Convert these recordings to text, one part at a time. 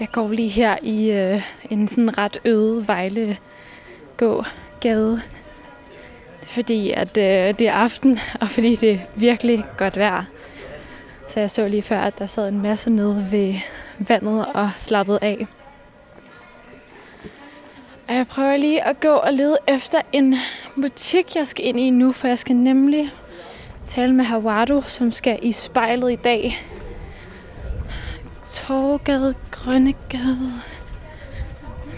Jeg går lige her i øh, en sådan ret øde Vejle gågade. Fordi, at øh, det er aften, og fordi det er virkelig godt vejr. Så jeg så lige før, at der sad en masse nede ved vandet og slappede af. Og jeg prøver lige at gå og lede efter en butik, jeg skal ind i nu, for jeg skal nemlig tale med Hawado, som skal i spejlet i dag. Torgade, Grønnegade.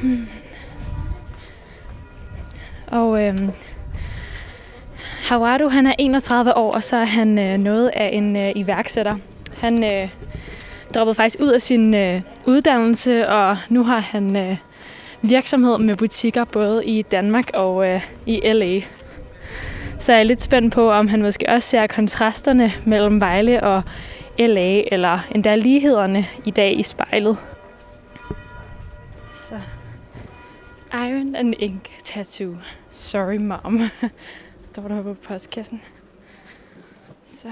Hmm. Og øhm, Hawado, han er 31 år, og så er han øh, noget af en øh, iværksætter. Han øh, droppede faktisk ud af sin øh, uddannelse, og nu har han øh, virksomhed med butikker både i Danmark og øh, i LA. Så jeg er lidt spændt på, om han måske også ser kontrasterne mellem Vejle og LA, eller endda lighederne i dag i spejlet. Så Iron and Ink Tattoo. Sorry, mom. Står der på postkassen. Så.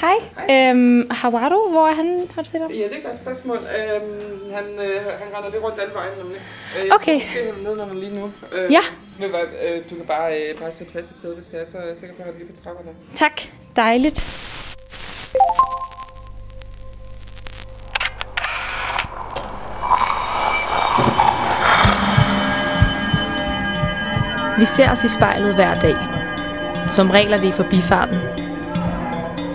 Hej. Øhm, Hawado, hvor er han? Har du set ham? Ja, det er et godt spørgsmål. Øhm, han, øh, han render lidt rundt den vej, nemlig. Øh, jeg Okay. måske, han er nedenunder lige nu. Øh, Ja. Du, hvad, øh, du kan bare, øh, bare tage plads et sted, hvis det er, så er jeg sikker på, at han er lige på trapperne. Tak. Dejligt. Vi ser os i spejlet hver dag. Som regel er det i forbifarten.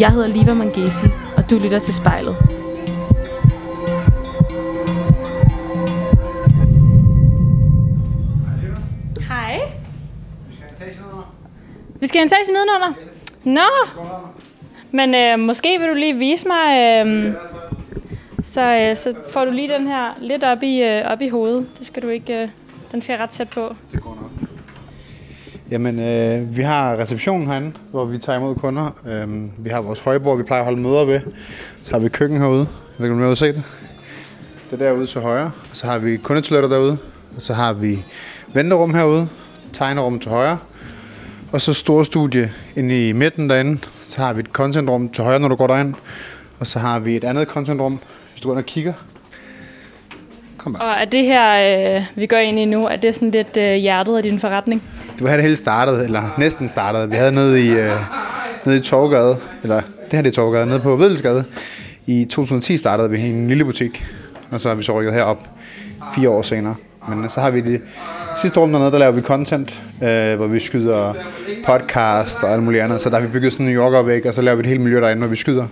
Jeg hedder Liva Mangesi, og du lytter til spejlet. Hej. Vi skal have en etage nedenunder? Nå. Men øh, måske vil du lige vise mig, øh, så, øh, så får du lige den her lidt op i, øh, op i hovedet. Det skal du ikke, øh, den skal ret tæt på. Jamen, øh, vi har receptionen herinde, hvor vi tager imod kunder. Øh, vi har vores højbord, vi plejer at holde møder ved. Så har vi køkken herude. Jeg ved ikke, om du se det. Det er derude til højre. Så har vi kundetoiletter derude. Og så har vi venterum herude. Tegnerum til højre. Og så store studie inde i midten derinde. Så har vi et contentrum til højre, når du går derind. Og så har vi et andet contentrum, hvis du går ind og kigger. Kom bare. Og er det her, øh, vi går ind i nu, er det sådan lidt øh, hjertet af din forretning? Det var her, det hele startede, eller næsten startede. Vi havde nede i, øh, nede i Torgade, eller det her det er Torgade, nede på Vedelsgade. I 2010 startede vi en lille butik, og så har vi så rykket herop fire år senere. Men så har vi det sidste rum dernede, der laver vi content, øh, hvor vi skyder podcast og alt muligt andet. Så der har vi bygget sådan en New Yorker væg, og så laver vi et helt miljø derinde, hvor vi skyder.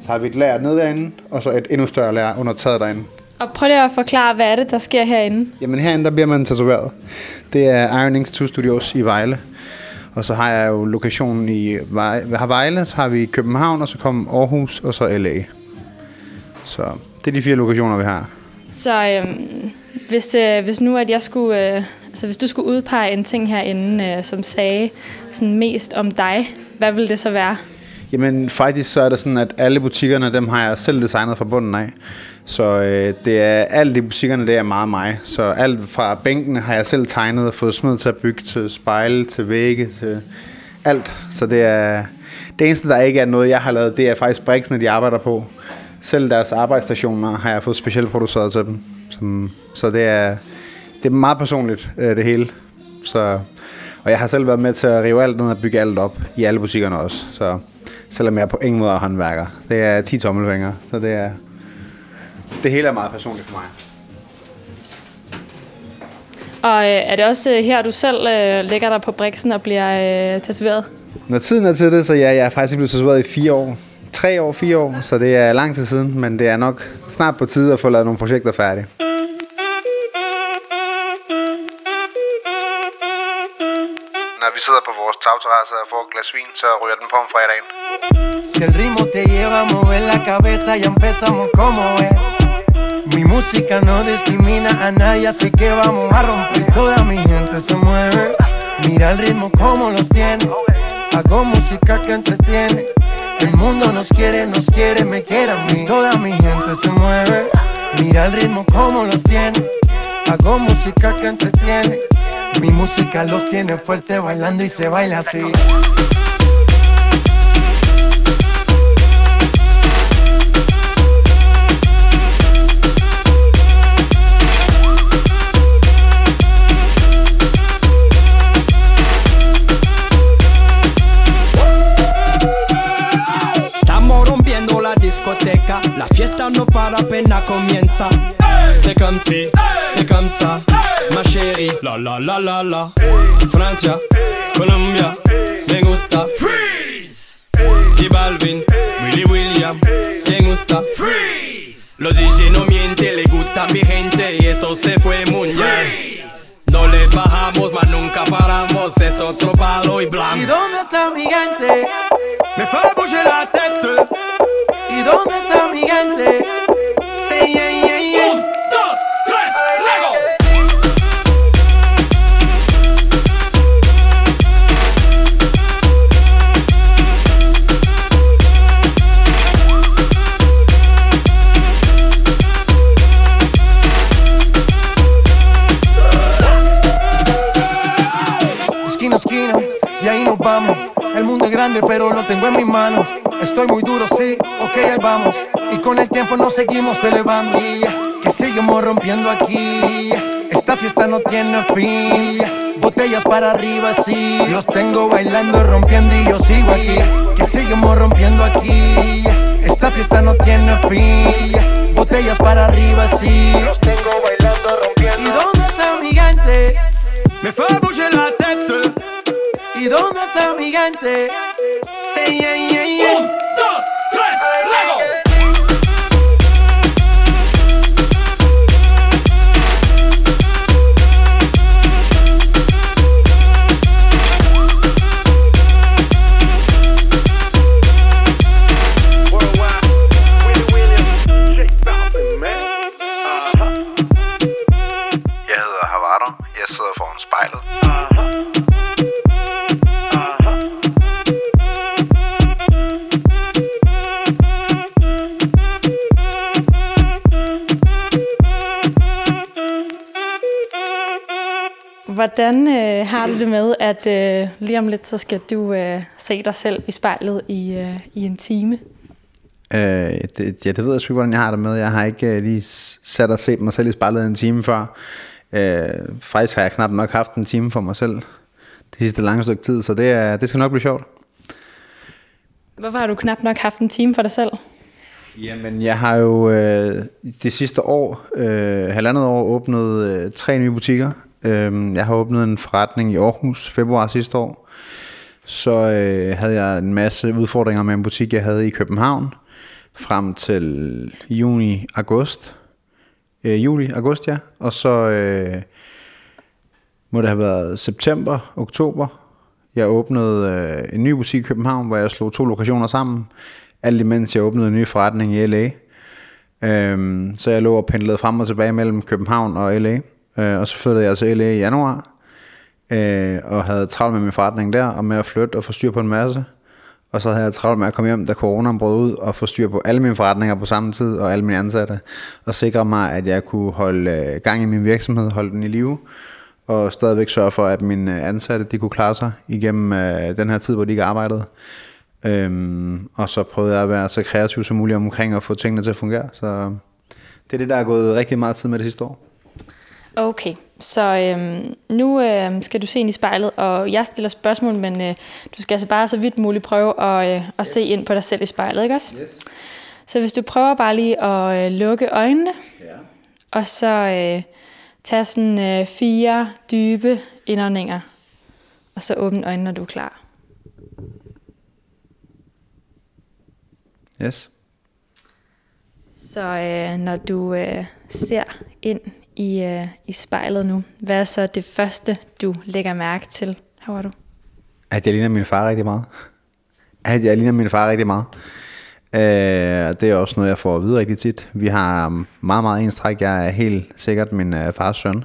Så har vi et lager nede derinde, og så et endnu større lager under taget derinde. Og prøv lige at forklare, hvad er det, der sker herinde? Jamen herinde, der bliver man tatoveret. Det er Iron Ink Tattoo Studios i Vejle. Og så har jeg jo lokationen i Vej- har Vejle, så har vi København, og så kommer Aarhus, og så LA. Så det er de fire lokationer, vi har. Så øhm, hvis, øh, hvis nu, at jeg skulle, øh, altså hvis du skulle udpege en ting herinde, øh, som sagde sådan mest om dig, hvad ville det så være? Jamen faktisk så er det sådan, at alle butikkerne, dem har jeg selv designet fra bunden af. Så øh, det er alt i butikkerne, det er meget mig. Så alt fra bænkene har jeg selv tegnet og fået smidt til at bygge, til spejle, til vægge, til alt. Så det er det eneste, der ikke er noget, jeg har lavet, det er faktisk briksene, de arbejder på. Selv deres arbejdsstationer har jeg fået specielt produceret til dem. Som, så det er, det er meget personligt, øh, det hele. Så, og jeg har selv været med til at rive alt ned og bygge alt op i alle butikkerne også. Så selvom jeg på ingen måde er håndværker. Det er 10 tommelfingre, så det er... Det hele er meget personligt for mig. Og øh, er det også øh, her, du selv øh, lægger dig på briksen og bliver øh, tatoveret? Når tiden er til det, så ja, jeg er faktisk blevet tatoveret i fire år. Tre år, fire år, så det er lang tid siden, men det er nok snart på tide at få lavet nogle projekter færdige. Vi sidder på vores tagterrasse og får et glas vin, så. Si el ritmo te lleva a mover la cabeza, ya empezamos como es. Mi música no discrimina a nadie, así que vamos a romper. Toda mi gente se mueve. Mira el ritmo como los tiene. Hago música que entretiene. El mundo nos quiere, nos quiere, me quiere a mí. Toda mi gente se mueve. Mira el ritmo como los tiene. Hago música que entretiene. Mi música los tiene fuerte bailando y se baila así. Estamos rompiendo la discoteca, la fiesta no para apenas comienza. C'est comme si, c'est comme ça, ma chérie. La la la la la. Francia, Colombia, me gusta. Freeze. Y Balvin, Willy William, me gusta. Freeze. Los DJ no mienten, le gusta a mi gente y eso se fue muy bien. No le bajamos, mas nunca paramos, es otro palo y ¿Y blanco. dónde está mi gente? Me fait bouger la tête. ¿Y dónde está mi gente? Say yeah, yeah, grande, pero lo tengo en mis manos. Estoy muy duro, sí, ok, ahí vamos. Y con el tiempo nos seguimos elevando. Que seguimos rompiendo aquí. Esta fiesta no tiene fin. Botellas para arriba, sí. Los tengo bailando, rompiendo y yo sigo aquí. Que seguimos rompiendo aquí. Esta fiesta no tiene fin. Botellas para arriba, sí. Los tengo bailando, rompiendo. ¿Y dónde está mi gente? Me fait bouger la tête. ¿Y dónde está mi gente? Say yeah, yeah, yeah. Hvordan øh, har du det med, at øh, lige om lidt, så skal du øh, se dig selv i spejlet i, øh, i en time? Øh, det, ja, det ved jeg sgu ikke, hvordan jeg har det med. Jeg har ikke øh, lige sat og set mig selv i spejlet en time før. Øh, faktisk har jeg knap nok haft en time for mig selv det sidste lange stykke tid, så det, er, det skal nok blive sjovt. Hvorfor har du knap nok haft en time for dig selv? Jamen, jeg har jo øh, det sidste år, øh, halvandet år, åbnet øh, tre nye butikker. Øh, jeg har åbnet en forretning i Aarhus februar sidste år. Så øh, havde jeg en masse udfordringer med en butik, jeg havde i København, frem til juni, august. Øh, juli, august, ja. Og så øh, må det have været september, oktober. Jeg åbnede øh, en ny butik i København, hvor jeg slog to lokationer sammen. Alt imens jeg åbnede en ny forretning i LA. Øhm, så jeg lå og pendlede frem og tilbage mellem København og LA. Øh, og så flyttede jeg til LA i januar. Øh, og havde travlt med min forretning der, og med at flytte og få styr på en masse. Og så havde jeg travlt med at komme hjem, da corona brød ud, og få styr på alle mine forretninger på samme tid, og alle mine ansatte. Og sikre mig, at jeg kunne holde øh, gang i min virksomhed, holde den i live. Og stadigvæk sørge for, at mine ansatte de kunne klare sig igennem øh, den her tid, hvor de ikke arbejdede. Øhm, og så prøvede jeg at være så kreativ som muligt omkring at få tingene til at fungere. Så øh, det er det, der er gået rigtig meget tid med det sidste år. Okay, så øhm, nu øhm, skal du se ind i spejlet, og jeg stiller spørgsmål, men øh, du skal altså bare så vidt muligt prøve at, øh, at se ind på dig selv i spejlet, ikke også? Yes. Så hvis du prøver bare lige at øh, lukke øjnene, Ja. og så øh, tage sådan øh, fire dybe indåndinger, og så åbne øjnene, når du er klar. Yes. Så øh, når du øh, ser ind i, øh, i spejlet nu, hvad er så det første, du lægger mærke til? Hvor var du. At jeg ligner min far rigtig meget. At jeg ligner min far rigtig meget. Øh, det er også noget, jeg får at vide rigtig tit. Vi har meget, meget ens træk. Jeg er helt sikkert min øh, fars søn.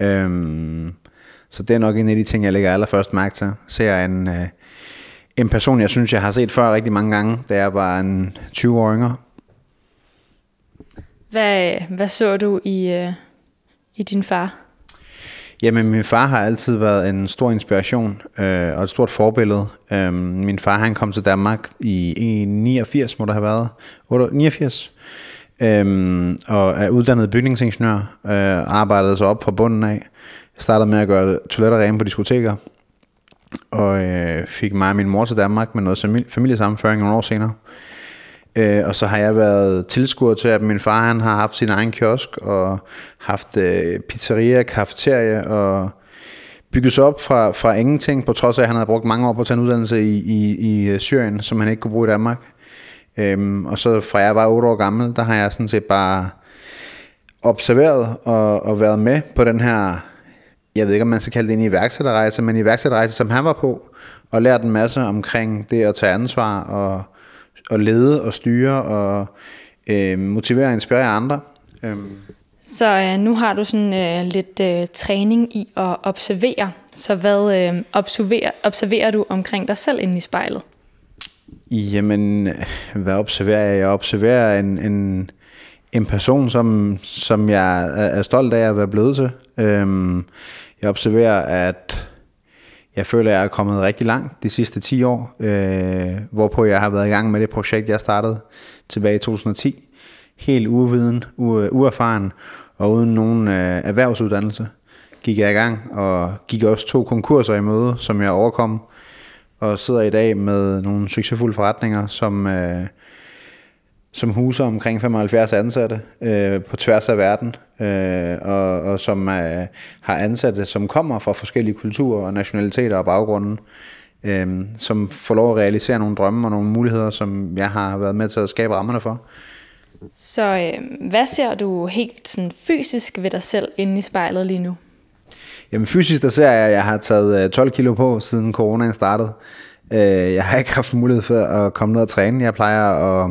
Øh, så det er nok en af de ting, jeg lægger allerførst mærke til. Ser jeg en, øh, en person, jeg synes, jeg har set før rigtig mange gange, da jeg var en 20-åringer. Hvad, hvad så du i, øh, i din far? Jamen, min far har altid været en stor inspiration øh, og et stort forbillede. Øh, min far, han kom til Danmark i 89, må der have været. 89. Øh, og er uddannet bygningsingeniør. Øh, arbejdede sig op fra bunden af. Startede med at gøre toiletter rene på diskoteker. Og øh, fik mig og min mor til Danmark med noget familiesammenføring nogle år senere. Øh, og så har jeg været tilskuer til, at min far han har haft sin egen kiosk, og haft øh, pizzeria, kafeteria, og bygget sig op fra, fra ingenting, på trods af, at han havde brugt mange år på at tage en uddannelse i, i, i øh, Syrien, som han ikke kunne bruge i Danmark. Øhm, og så fra jeg var 8 år gammel, der har jeg sådan set bare observeret og, og været med på den her, jeg ved ikke om man skal kalde det en iværksætterrejse, men iværksætterrejse, som han var på, og lært en masse omkring det at tage ansvar og at lede og styre og øh, motivere og inspirere andre. Øhm. Så øh, nu har du sådan øh, lidt øh, træning i at observere. Så hvad øh, observerer, observerer du omkring dig selv inde i spejlet? Jamen, hvad observerer jeg? Jeg observerer en, en, en person, som, som jeg er stolt af at være blevet til. Øhm, jeg observerer, at jeg føler, at jeg er kommet rigtig langt de sidste 10 år, øh, hvorpå jeg har været i gang med det projekt, jeg startede tilbage i 2010. Helt uviden, u- uerfaren og uden nogen øh, erhvervsuddannelse gik jeg i gang, og gik også to konkurser i møde, som jeg overkom, og sidder i dag med nogle succesfulde forretninger, som... Øh, som huser omkring 75 ansatte øh, på tværs af verden, øh, og, og som øh, har ansatte, som kommer fra forskellige kulturer og nationaliteter og baggrunden, øh, som får lov at realisere nogle drømme og nogle muligheder, som jeg har været med til at skabe rammerne for. Så øh, hvad ser du helt sådan fysisk ved dig selv inde i spejlet lige nu? Jamen fysisk der ser jeg, at jeg har taget 12 øh, kilo på, siden coronaen startede. Øh, jeg har ikke haft mulighed for at komme ned og træne. Jeg plejer at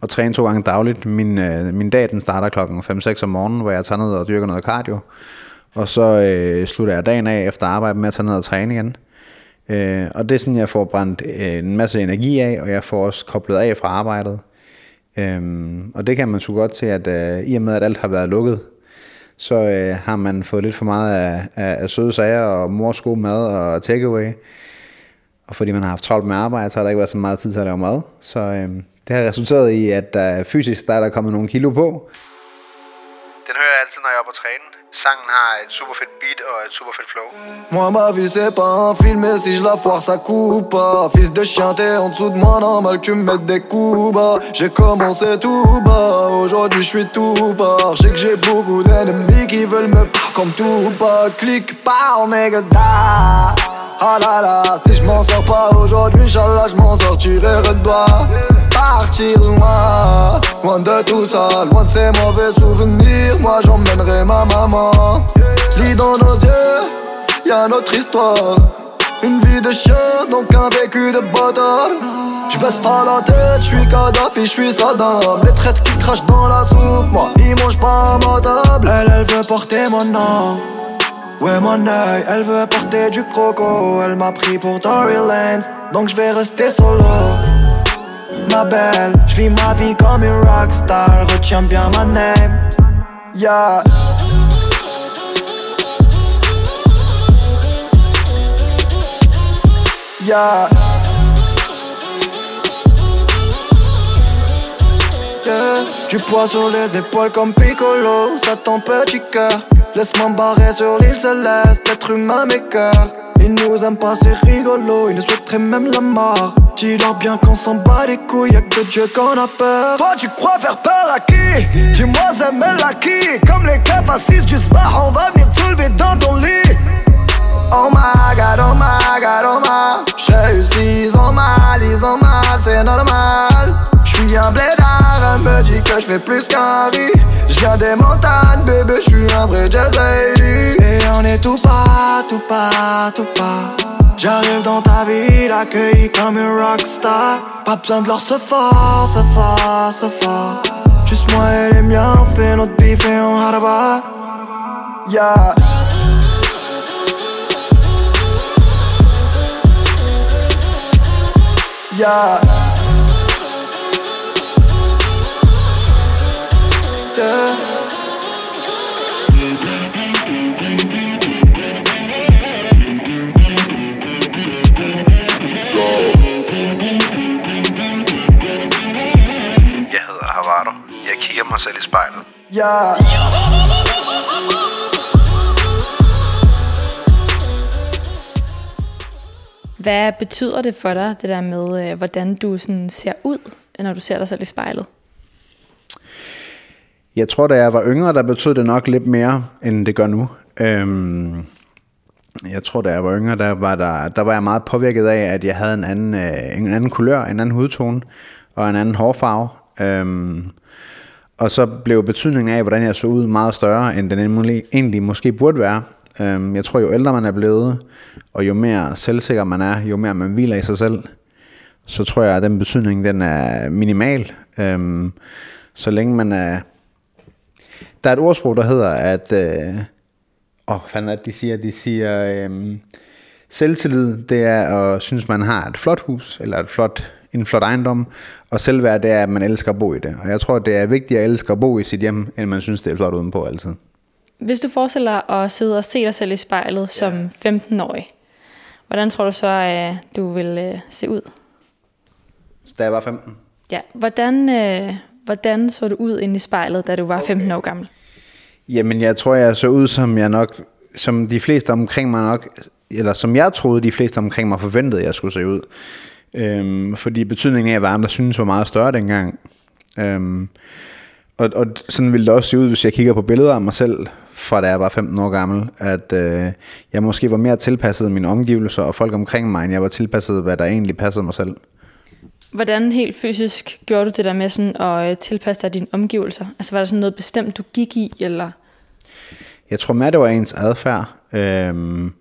og træne to gange dagligt. Min, øh, min dag den starter klokken 5-6 om morgenen, hvor jeg tager ned og dyrker noget cardio. Og så øh, slutter jeg dagen af efter arbejde med at tage ned og træne igen. Øh, og det er sådan, jeg får brændt øh, en masse energi af, og jeg får også koblet af fra arbejdet. Øh, og det kan man så godt til, at øh, i og med, at alt har været lukket, så øh, har man fået lidt for meget af, af, af søde sager og mors god mad og takeaway. Og fordi man har haft travlt med arbejde, så har der ikke været så meget tid til at lave mad. Så øh, det har resulteret i, at der fysisk der er der kommet nogle kilo på. Den hører jeg altid, når jeg er på træne. Sangen har et super fedt beat og et super fedt flow. Moi ma vie c'est pas un film et si je la foire ça coupe pas Fils de chien t'es en dessous de moi normal que tu me mettes des coups bas J'ai commencé tout bas, aujourd'hui je suis tout bas Je sais que j'ai beaucoup d'ennemis qui veulent me comme tout pas Clic par nigga Ah là là, si je m'en sors pas aujourd'hui, Inch'Allah, je m'en sortirai redoué. Partir loin, loin de tout ça, loin de ces mauvais souvenirs. Moi j'emmènerai ma maman. Lis dans nos yeux, y'a notre histoire. Une vie de chien, donc un vécu de bâtard. Je baisse pas la tête, je suis Kadhafi, je suis Saddam Les traites qui crachent dans la soupe, moi ils mangent pas à ma table elle veut porter mon nom Ouais mon œil, elle veut porter du croco. Elle m'a pris pour Tory Lanez. Donc je vais rester solo. Ma belle, je vis ma vie comme une rockstar. Retiens bien ma name Yeah. Yeah. Yeah. Du poids sur les épaules comme Piccolo. Ça ton petit cœur Laisse-moi barrer sur l'île céleste, être humain m'écœure. Ils nous aiment pas, c'est rigolo, ils nous souhaiteraient même la mort. Dis-leur bien qu'on s'en bat les couilles, y'a que Dieu qu'on a peur. Toi, tu crois faire peur à qui? Dis-moi, c'est à qui? Comme les keufs assises du spa, on va venir te soulever dans ton lit. Oh my god, oh my god, oh my. J'réussis, ils ont mal, ils ont mal, c'est normal. J'suis un blédard, elle me dit que j'fais plus qu'un riz. J'viens des montagnes, bébé, j'suis un vrai jazz Et on est tout pas, tout pas, tout pas. J'arrive dans ta ville, accueilli comme une rockstar. Pas besoin de leur se fort, se fort, se fort. Juste moi et les miens, on fait notre bif et on haraba. Yeah. Yeah. Kigger mig selv i spejlet. Yeah. Hvad betyder det for dig, det der med, øh, hvordan du sådan ser ud, når du ser dig selv i spejlet? Jeg tror, da jeg var yngre, der betød det nok lidt mere, end det gør nu. Øhm, jeg tror, da jeg var yngre, der var, der, der var jeg meget påvirket af, at jeg havde en anden, øh, en anden kulør, en anden hudtone og en anden hårfarve. Øhm, og så blev betydningen af, hvordan jeg så ud, meget større, end den egentlig- måske burde være. Øhm, jeg tror, jo ældre man er blevet, og jo mere selvsikker man er, jo mere man hviler i sig selv, så tror jeg, at den betydning, den er minimal. Øhm, så længe man er... Der er et ordsprog, der hedder, at... Øh, åh, hvad fanden det, de siger? De siger, øh, selvtillid, det er at synes, man har et flot hus, eller et flot, en flot ejendom, og selvværd, det er, at man elsker at bo i det. Og jeg tror, det er vigtigt at elske at bo i sit hjem, end man synes, det er flot udenpå altid. Hvis du forestiller dig at sidde og se dig selv i spejlet som 15-årig, hvordan tror du så, at du vil øh, se ud? Da jeg var 15. Ja, hvordan, øh, hvordan så du ud inde i spejlet, da du var 15 år gammel? Jamen, jeg tror, jeg så ud, som jeg nok, som de fleste omkring mig nok, eller som jeg troede, de fleste omkring mig forventede, jeg skulle se ud. Øhm, fordi betydningen af, hvad andre synes var meget større dengang. Øhm, og, og sådan ville det også se ud, hvis jeg kigger på billeder af mig selv, fra da jeg var 15 år gammel, at øh, jeg måske var mere tilpasset mine omgivelser og folk omkring mig, end jeg var tilpasset, hvad der egentlig passede mig selv. Hvordan helt fysisk gjorde du det der med sådan at øh, tilpasse dig dine omgivelser? Altså var der sådan noget bestemt, du gik i, eller... Jeg tror mere, det var ens adfærd. Øhm,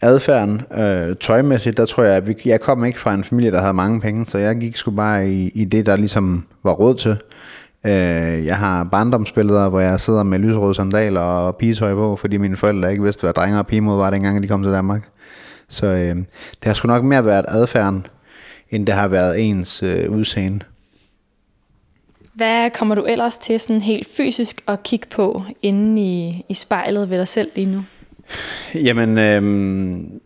adfærden, øh, tøjmæssigt, der tror jeg, at jeg kom ikke fra en familie, der havde mange penge, så jeg gik sgu bare i, i det, der ligesom var råd til. Øh, jeg har barndomsbilleder, hvor jeg sidder med lyserøde sandaler og pigetøj på, fordi mine forældre ikke vidste, hvad drenge og pigemod var, dengang de kom til Danmark. Så øh, det har sgu nok mere været adfærden, end det har været ens øh, udseende. Hvad kommer du ellers til sådan helt fysisk at kigge på inde i, i spejlet ved dig selv lige nu? Jamen, øhm,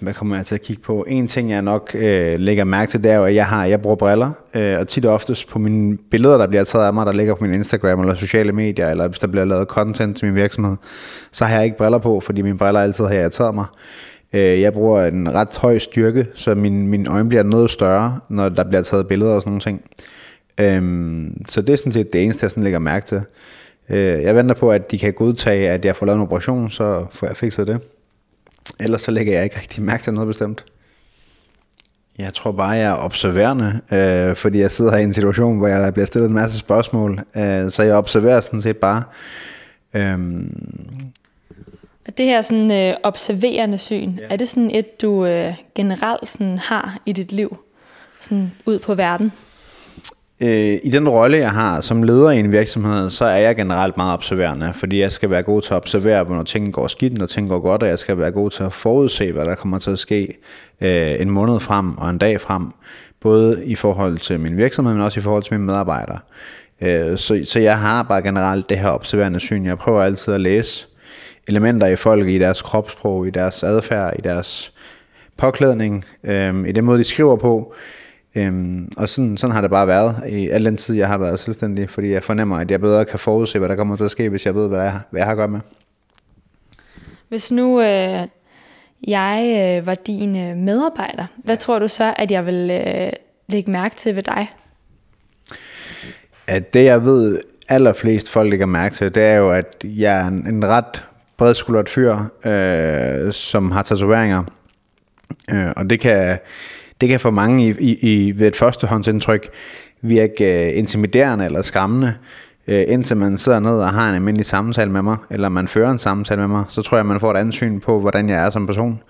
hvad kommer jeg til at kigge på? En ting, jeg nok øh, lægger mærke til, det er jo, at jeg, har, jeg bruger briller, øh, og tit og oftest på mine billeder, der bliver taget af mig, der ligger på min Instagram eller sociale medier, eller hvis der bliver lavet content til min virksomhed, så har jeg ikke briller på, fordi mine briller altid har irriteret mig. Øh, jeg bruger en ret høj styrke, så min, min øjne bliver noget større, når der bliver taget billeder og sådan nogle ting. Øhm, så det er sådan set det eneste, jeg sådan lægger mærke til. Øh, jeg venter på, at de kan godtage, at jeg får lavet en operation, så får jeg fikset det. Ellers så lægger jeg ikke rigtig mærke til noget bestemt. Jeg tror bare, jeg er observerende, øh, fordi jeg sidder her i en situation, hvor jeg bliver stillet en masse spørgsmål. Øh, så jeg observerer sådan set bare. Øh, det her sådan øh, observerende syn, ja. er det sådan et, du øh, generelt sådan har i dit liv? Sådan ud på verden? Øh, I den rolle, jeg har som leder i en virksomhed, så er jeg generelt meget observerende, fordi jeg skal være god til at observere, når ting går skidt, når ting går godt, og jeg skal være god til at forudse, hvad der kommer til at ske øh, en måned frem og en dag frem, både i forhold til min virksomhed, men også i forhold til mine medarbejdere. Øh, så, så jeg har bare generelt det her observerende syn. Jeg prøver altid at læse elementer i folk, i deres kropssprog, i deres adfærd, i deres påklædning, øh, i den måde, de skriver på, Øhm, og sådan, sådan har det bare været i al den tid, jeg har været selvstændig, fordi jeg fornemmer, at jeg bedre kan forudse, hvad der kommer til at ske, hvis jeg ved, hvad jeg, hvad jeg har at gøre med. Hvis nu øh, jeg øh, var din øh, medarbejder, hvad tror du så, at jeg vil øh, lægge mærke til ved dig? At det, jeg ved, allerflest folk lægger mærke til, det er jo, at jeg er en, en ret bredskuldret fyr, øh, som har tatoveringer. Øh, og det kan, det kan for mange i, i, i, ved et førstehåndsindtryk virke øh, intimiderende eller skræmmende. Øh, indtil man sidder ned og har en almindelig samtale med mig, eller man fører en samtale med mig, så tror jeg, man får et andet syn på, hvordan jeg er som person.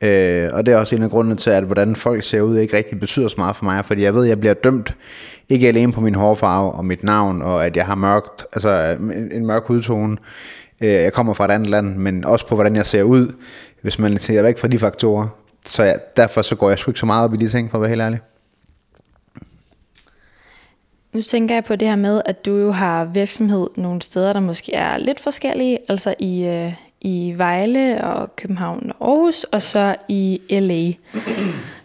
Øh, og det er også en af grundene til, at hvordan folk ser ud ikke rigtig betyder så meget for mig, fordi jeg ved, at jeg bliver dømt ikke alene på min hårfarve og mit navn, og at jeg har mørkt, altså en, en mørk hudtone. Øh, jeg kommer fra et andet land, men også på, hvordan jeg ser ud, hvis man ser væk fra de faktorer. Så ja, derfor så går jeg sgu ikke så meget op i de ting, for at være helt ærlig. Nu tænker jeg på det her med, at du jo har virksomhed nogle steder, der måske er lidt forskellige, altså i, øh, i Vejle og København og Aarhus, og så i LA.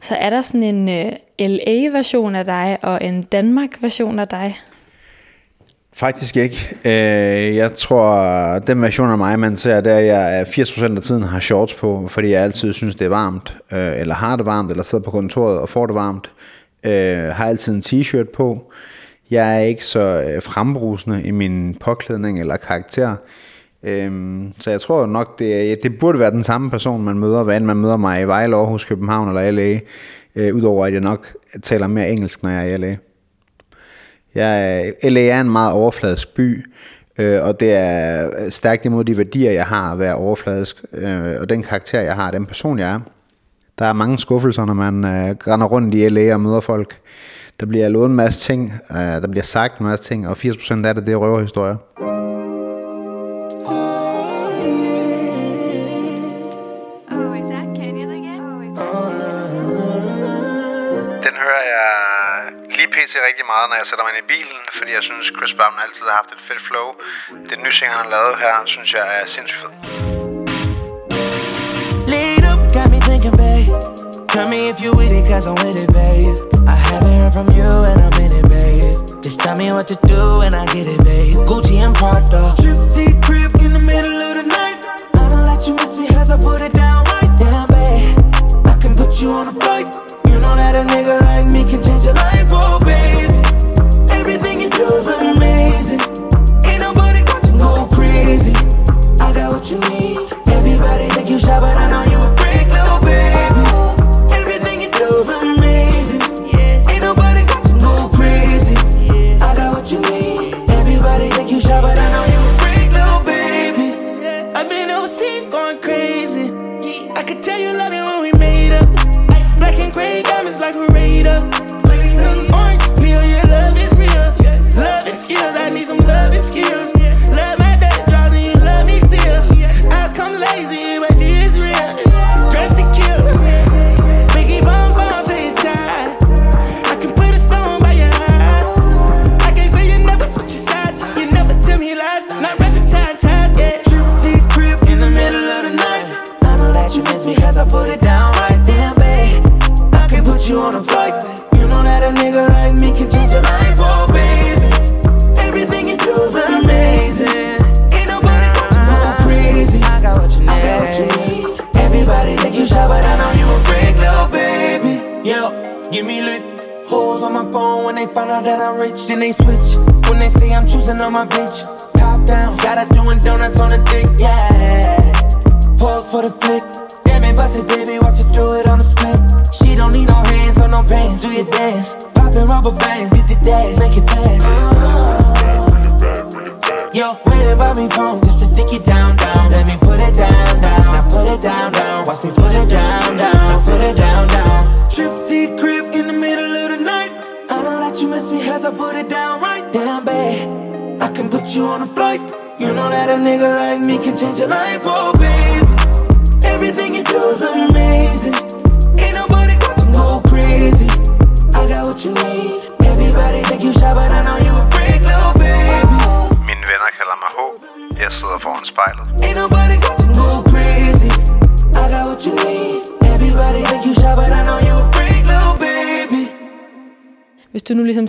Så er der sådan en øh, LA-version af dig og en Danmark-version af dig? Faktisk ikke. Øh, jeg tror, den version af mig, man ser, det er, at jeg 80% af tiden har shorts på, fordi jeg altid synes, det er varmt, øh, eller har det varmt, eller sidder på kontoret og får det varmt. Øh, har altid en t-shirt på. Jeg er ikke så øh, frembrusende i min påklædning eller karakter. Øhm, så jeg tror nok, det, det burde være den samme person, man møder, hvad end man møder mig i Vejle, Aarhus, København eller LA, øh, udover at jeg nok taler mere engelsk, når jeg er i LA. Jeg, LA er en meget overfladisk by, øh, og det er stærkt imod de værdier, jeg har at være overfladisk, øh, og den karakter, jeg har, den person, jeg er. Der er mange skuffelser, når man øh, render rundt i LA og møder folk. Der bliver lovet en masse ting, øh, der bliver sagt en masse ting, og 80% af det, det er røverhistorier. Til rigtig meget, når jeg sætter mig ind i bilen, fordi jeg synes, Chris Brown altid har haft et fedt flow. Det nye ting, han har lavet her, synes jeg er sindssygt fedt. Lead up, got me thinking, babe. Tell me if you with it, cause I'm with it, babe. I haven't heard from you and I'm in it, babe. Just tell me what to do and I get it, babe. Gucci and Prada. Trip deep crib in the middle of the night. I don't let you miss me as I put it down right down, babe. I can put you on a flight. That a nigga like me can change your life, oh baby. Everything you do is amazing. Ain't nobody got you go crazy. I got what you need. Everybody think you shy, but I know you a freak, little baby. Everything you do is amazing. Ain't nobody got you go crazy. I got what you need. Everybody think you shy, but I know you a freak, little baby. I've been overseas going crazy. I could tell you love it gray diamonds like a radar. Orange peel, your love is real. Loving skills, I need some loving skills. Love my dirty draws and you love me still. Eyes come lazy, but she is real.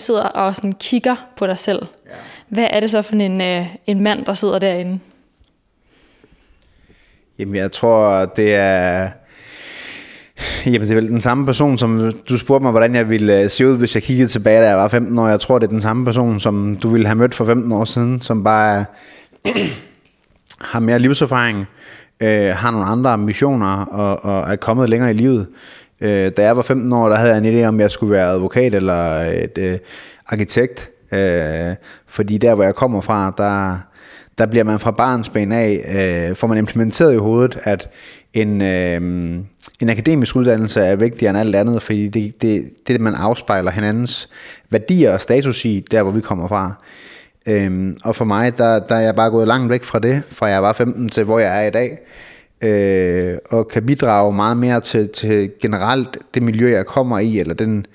Sidder og sådan kigger på dig selv, ja. hvad er det så for en, øh, en mand, der sidder derinde? Jamen, jeg tror, det er... Jamen, det er vel den samme person, som du spurgte mig, hvordan jeg ville øh, se ud, hvis jeg kiggede tilbage, da jeg var 15 år. Jeg tror, det er den samme person, som du ville have mødt for 15 år siden, som bare har mere livserfaring, øh, har nogle andre ambitioner og, og er kommet længere i livet. Øh, da jeg var 15 år, der havde jeg en idé om, at jeg skulle være advokat eller et øh, arkitekt. Øh, fordi der, hvor jeg kommer fra, der, der bliver man fra barns ben af, øh, får man implementeret i hovedet, at en, øh, en akademisk uddannelse er vigtigere end alt andet, fordi det, det, det man afspejler hinandens værdier og status i, der hvor vi kommer fra. Øhm, og for mig, der, der er jeg bare gået langt væk fra det, fra jeg var 15 til hvor jeg er i dag. Øh, og kan bidrage meget mere til, til generelt det miljø, jeg kommer i, eller den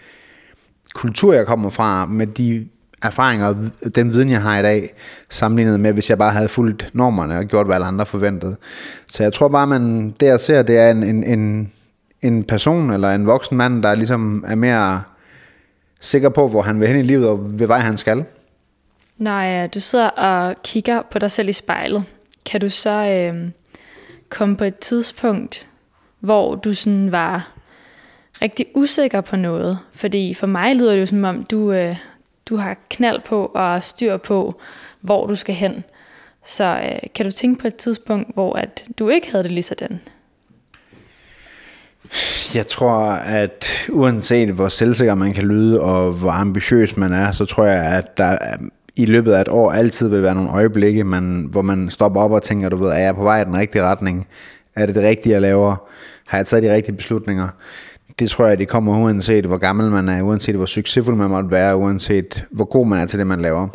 kultur, jeg kommer fra, med de erfaringer og den viden, jeg har i dag, sammenlignet med, hvis jeg bare havde fulgt normerne og gjort, hvad alle andre forventede. Så jeg tror bare, man det jeg ser, det er en, en, en, en person eller en voksen mand, der ligesom er mere sikker på, hvor han vil hen i livet og ved vej, han skal. Når øh, du sidder og kigger på dig selv i spejlet, kan du så øh, kom på et tidspunkt, hvor du sådan var rigtig usikker på noget? Fordi for mig lyder det jo som om, du, øh, du har knald på og styr på, hvor du skal hen. Så øh, kan du tænke på et tidspunkt, hvor at du ikke havde det lige sådan? Jeg tror, at uanset hvor selvsikker man kan lyde, og hvor ambitiøs man er, så tror jeg, at der i løbet af et år altid vil være nogle øjeblikke, man, hvor man stopper op og tænker, du ved, er jeg på vej i den rigtige retning? Er det det rigtige, jeg laver? Har jeg taget de rigtige beslutninger? Det tror jeg, det kommer uanset hvor gammel man er, uanset hvor succesfuld man måtte være, uanset hvor god man er til det, man laver.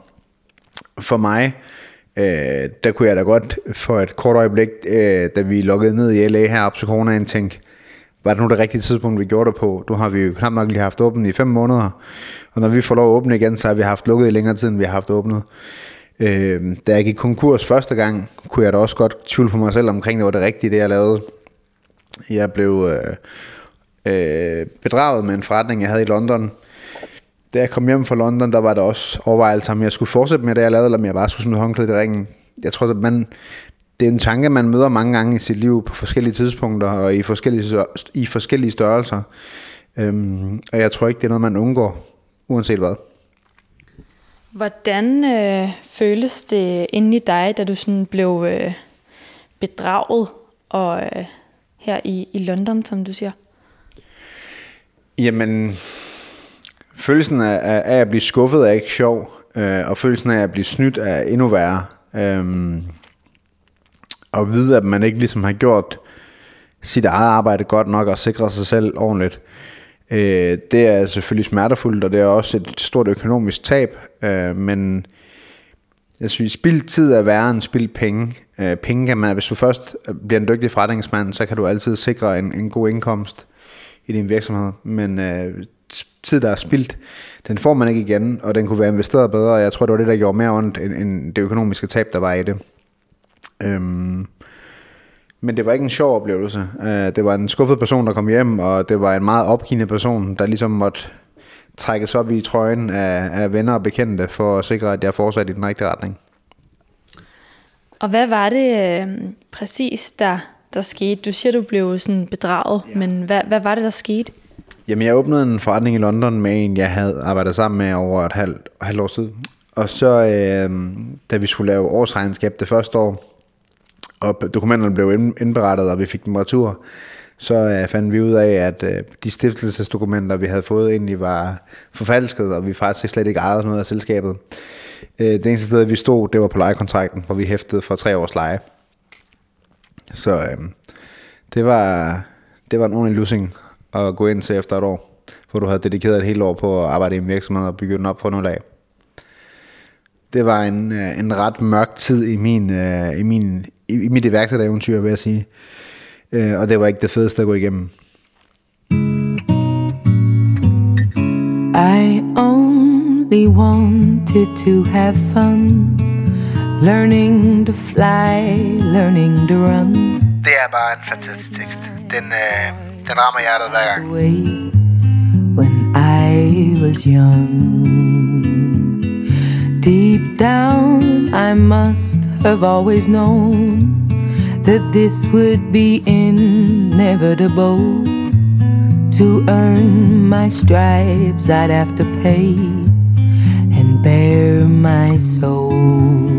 For mig, øh, der kunne jeg da godt for et kort øjeblik, øh, da vi lukkede ned i LA her op til coronaen, tænke, var det nu det rigtige tidspunkt, vi gjorde det på? Nu har vi jo knap nok lige haft åbent i fem måneder, og når vi får lov at åbne igen, så har vi haft lukket i længere tid, end vi har haft åbnet. Øh, da jeg gik konkurs første gang, kunne jeg da også godt tvivle på mig selv omkring, det var det rigtige, det jeg lavede. Jeg blev øh, øh, bedraget med en forretning, jeg havde i London. Da jeg kom hjem fra London, der var der også overvejelse om jeg skulle fortsætte med det, jeg lavede, eller om jeg bare skulle smide håndklædet i ringen. Jeg tror, at man, det er en tanke, man møder mange gange i sit liv på forskellige tidspunkter og i forskellige, i forskellige størrelser. Øhm, og jeg tror ikke, det er noget, man undgår, uanset hvad. Hvordan øh, føles det inde i dig, da du sådan blev øh, bedraget og øh, her i, i London, som du siger? Jamen, følelsen af, af at blive skuffet er ikke sjov, øh, og følelsen af at blive snydt er endnu værre. Øh, at vide, at man ikke ligesom har gjort sit eget arbejde godt nok og sikret sig selv ordentligt. Øh, det er selvfølgelig smertefuldt, og det er også et stort økonomisk tab, øh, men jeg synes, spild tid er værre end spild penge. Øh, penge kan man, hvis du først bliver en dygtig forretningsmand, så kan du altid sikre en, en god indkomst i din virksomhed, men øh, tid, der er spildt, den får man ikke igen, og den kunne være investeret bedre, og jeg tror, det var det, der gjorde mere ondt, end, end det økonomiske tab, der var i det. Øhm, men det var ikke en sjov oplevelse. Øh, det var en skuffet person, der kom hjem, og det var en meget opgivende person, der ligesom måtte trækkes op i trøjen af, af venner og bekendte, for at sikre, at jeg fortsatte i den rigtige retning. Og hvad var det øh, præcis, der, der skete? Du siger, du blev sådan bedraget, ja. men hvad, hvad var det, der skete? Jamen, jeg åbnede en forretning i London med en, jeg havde arbejdet sammen med over et halvt, halvt år siden. Og så, øh, da vi skulle lave årsregnskab det første år, og dokumenterne blev indberettet, og vi fik dem retur, så uh, fandt vi ud af, at uh, de stiftelsesdokumenter, vi havde fået, egentlig var forfalsket, og vi faktisk slet ikke ejede noget af selskabet. Uh, det eneste sted, vi stod, det var på lejekontrakten, hvor vi hæftede for tre års leje. Så uh, det, var, det var en ordentlig lussing at gå ind til efter et år, hvor du havde dedikeret et helt år på at arbejde i en virksomhed og bygge den op på nul af det var en, øh, en ret mørk tid i, min, uh, i, min, i, i mit iværksættereventyr, vil jeg sige. Uh, og det var ikke det fedeste at gå igennem. I only wanted to have fun Learning to fly, learning to run Det er bare en fantastisk tekst. Den, uh, den rammer hjertet hver gang. When I was young down, I must have always known that this would be inevitable. To earn my stripes, I'd have to pay and bare my soul.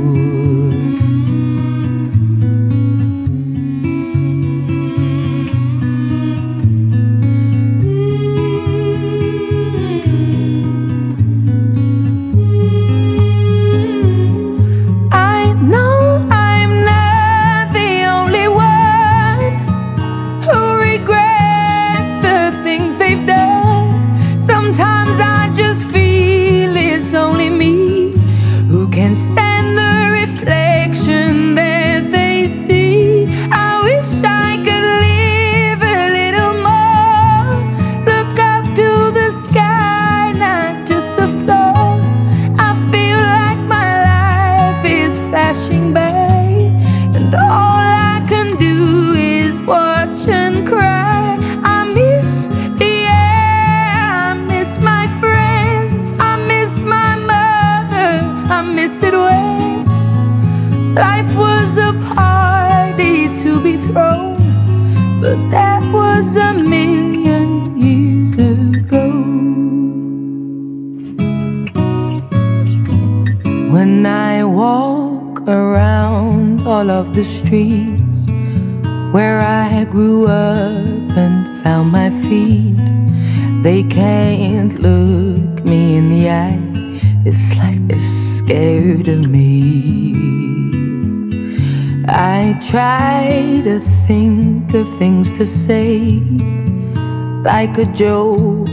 Like a joke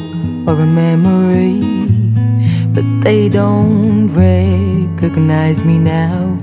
or a memory, but they don't recognize me now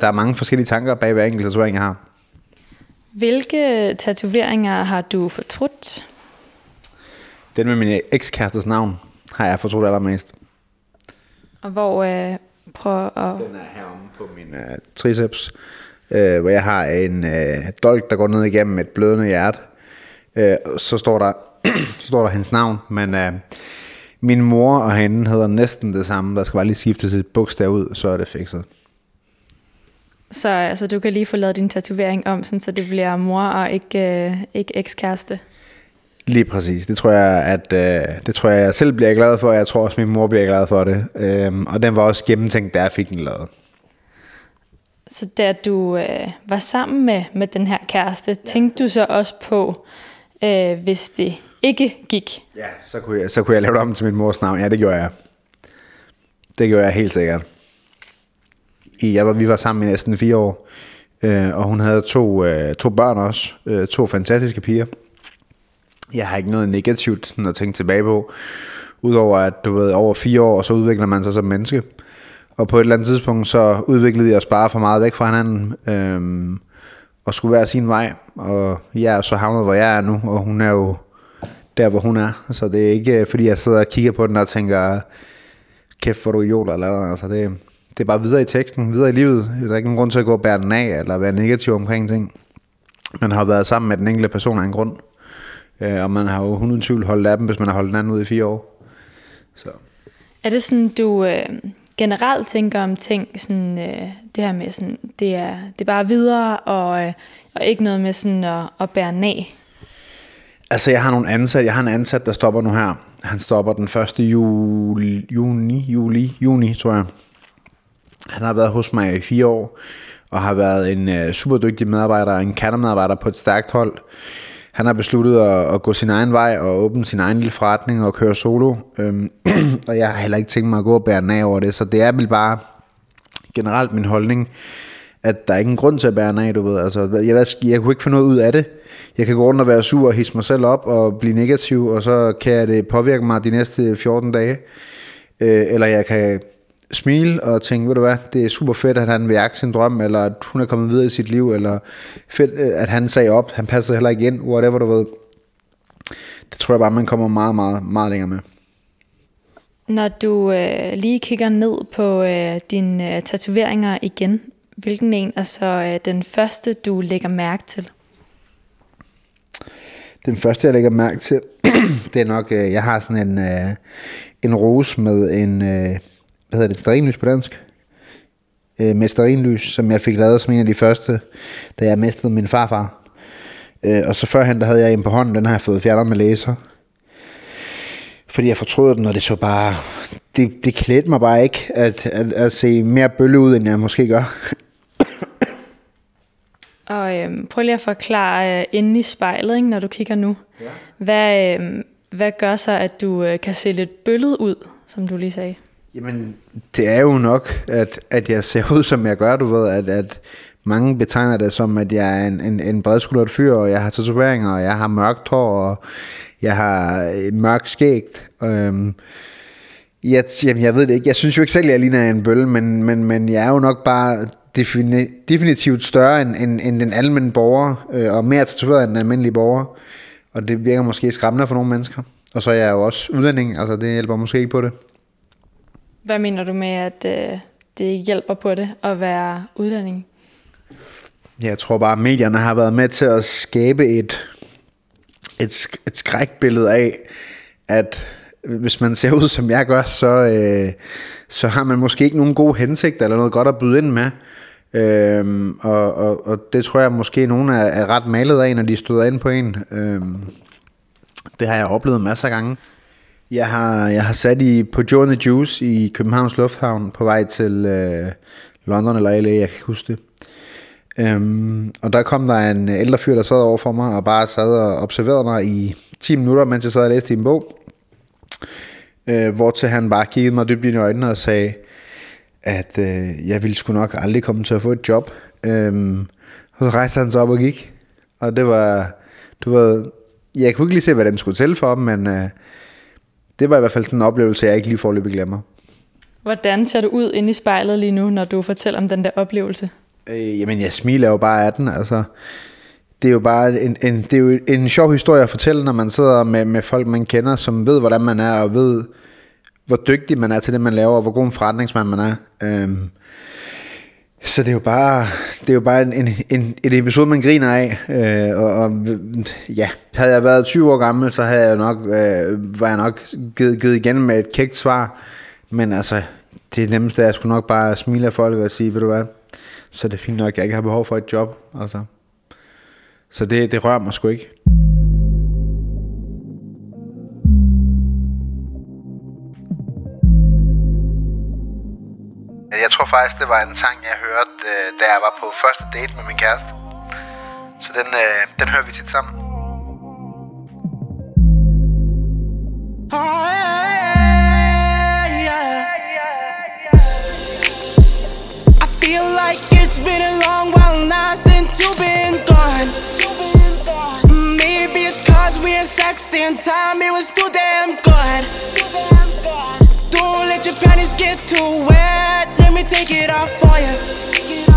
Der, er mange forskellige tanker bag hver enkelt tatovering, jeg har. Hvilke tatoveringer har du fortrudt? Den med min ekskærestes navn har jeg fortrudt allermest. Og hvor øh, prøv at... Den er heromme på min uh, triceps, uh, hvor jeg har en uh, dolk, der går ned igennem et blødende hjerte. Uh, så står der, så står der hendes navn, men uh, min mor og hende hedder næsten det samme. Der skal bare lige skiftes et bogstav ud, så er det fikset. Så altså, du kan lige få lavet din tatovering om, sådan, så det bliver mor og ikke, øh, ikke ekskæreste. Lige præcis. Det tror jeg, at øh, det tror jeg, jeg selv bliver glad for, og jeg tror også, min mor bliver glad for det. Øhm, og den var også gennemtænkt, da jeg fik den lavet. Så da du øh, var sammen med, med den her kæreste, tænkte du så også på, øh, hvis det ikke gik? Ja, så kunne, jeg, så kunne jeg lave det om til min mors navn. Ja, det gjorde jeg. Det gjorde jeg helt sikkert. I, jeg var, vi var sammen i næsten fire år, øh, og hun havde to, øh, to børn også. Øh, to fantastiske piger. Jeg har ikke noget negativt sådan at tænke tilbage på. Udover at du ved, over fire år, så udvikler man sig som menneske. Og på et eller andet tidspunkt, så udviklede vi os bare for meget væk fra hinanden. øh, og skulle være sin vej. Og jeg er så havnet, hvor jeg er nu, og hun er jo der, hvor hun er. Så det er ikke, øh, fordi jeg sidder og kigger på den og tænker, kæft, hvor du idiot, eller noget. Altså, det, det er bare videre i teksten, videre i livet. Der er ikke nogen grund til at gå og bære den af, eller være negativ omkring ting. Man har været sammen med den enkelte person af en grund. Øh, og man har jo 100 tvivl holdt af dem, hvis man har holdt den anden ud i fire år. Så. Er det sådan, du øh, generelt tænker om ting, sådan, øh, det her med, sådan, det, er, det er bare videre, og, øh, og ikke noget med sådan at, at bære nag? Altså, jeg har nogle ansat. Jeg har en ansat, der stopper nu her. Han stopper den 1. Juli, juni, juli, juni, tror jeg. Han har været hos mig i fire år, og har været en øh, super dygtig medarbejder, en kernemedarbejder på et stærkt hold. Han har besluttet at, at gå sin egen vej og åbne sin egen lille forretning og køre solo. Øhm, og jeg har heller ikke tænkt mig at gå og bære den af over det, så det er vel bare generelt min holdning, at der er ingen grund til at bære den af, du ved. Altså, jeg, jeg, jeg kunne ikke få noget ud af det. Jeg kan gå rundt og være sur og hisse mig selv op og blive negativ, og så kan det påvirke mig de næste 14 dage. Øh, eller jeg kan smile og tænke, ved du hvad, det er super fedt, at han vil jagte sin drøm, eller at hun er kommet videre i sit liv, eller fedt, øh, at han sagde op, han passede heller ikke ind, whatever du ved. Det tror jeg bare, man kommer meget, meget, meget længere med. Når du øh, lige kigger ned på øh, dine øh, tatoveringer igen, hvilken en er så øh, den første, du lægger mærke til? Den første, jeg lægger mærke til, det er nok, øh, jeg har sådan en, øh, en rose med en, øh, hvad hedder det, sterinlys på dansk? øh, Mesterinlys, som jeg fik lavet som en af de første, da jeg mistede min farfar. Øh, og så førhen, der havde jeg en på hånden, den har jeg fået fjernet med laser. Fordi jeg fortrød den, og det så bare... Det, det klædte mig bare ikke at, at, at se mere bølle ud, end jeg måske gør. Og øhm, prøv lige at forklare øh, inde i spejlet, ikke, når du kigger nu. Ja. Hvad, øhm, hvad gør så, at du øh, kan se lidt bøllet ud, som du lige sagde? Jamen, det er jo nok, at, at jeg ser ud, som jeg gør, du ved, at, at mange betegner det som, at jeg er en, en, en bredskuldret fyr, og jeg har tatoveringer, og jeg har mørkt hår, og jeg har øh, mørk skægt. Øhm, jeg, jamen, jeg ved det ikke. Jeg synes jo ikke selv, at jeg ligner en bølle, men, men, men jeg er jo nok bare defini- definitivt større end, end, end den almindelige borger, øh, og mere tatoveret end den almindelige borger. Og det virker måske skræmmende for nogle mennesker. Og så er jeg jo også udlænding, altså det hjælper måske ikke på det. Hvad mener du med, at øh, det hjælper på det at være udlænding? Jeg tror bare, at medierne har været med til at skabe et, et, et skrækbillede af, at hvis man ser ud, som jeg gør, så, øh, så har man måske ikke nogen gode hensigter eller noget godt at byde ind med. Øhm, og, og, og det tror jeg måske nogen er, er ret malet af, når de støder ind på en. Øhm, det har jeg oplevet masser af gange. Jeg har, jeg har sat i på Joe Juice i Københavns Lufthavn på vej til øh, London eller LA, jeg kan ikke huske det. Øhm, og der kom der en ældre fyr, der sad over for mig og bare sad og observerede mig i 10 minutter, mens jeg sad og læste i en bog. Øh, hvor til han bare kiggede mig dybt i øjnene og sagde, at øh, jeg ville sgu nok aldrig komme til at få et job. Øhm, og så rejste han sig op og gik. Og det var, du ved, jeg kunne ikke lige se, hvad den skulle til for, men øh, det var i hvert fald den oplevelse, jeg ikke lige forløbig glemmer. Hvordan ser du ud inde i spejlet lige nu, når du fortæller om den der oplevelse? Øh, jamen, jeg smiler jo bare af den, altså. Det er jo bare en, en, det er jo en sjov historie at fortælle, når man sidder med, med folk, man kender, som ved, hvordan man er, og ved, hvor dygtig man er til det, man laver, og hvor god en forretningsmand man er. Øhm, så det er jo bare, det er jo bare en, en, en, en episode, man griner af. Øh, og, og, ja, havde jeg været 20 år gammel, så havde jeg nok, øh, var jeg nok givet, givet igen med et kægt svar. Men altså, det nemmeste er, at jeg skulle nok bare smile af folk og sige, ved du hvad, så det er fint nok, jeg ikke har behov for et job. Altså. Så det, det rører mig sgu ikke. Jeg tror faktisk, det var en sang, jeg hørte, øh, da jeg var på første date med min kæreste. Så den, øh, den hører vi tit sammen. I feel like it's been a long while now since you've been gone. Maybe it's cause we had sex time, it was too damn good. Don't let your panties get too take it off for you.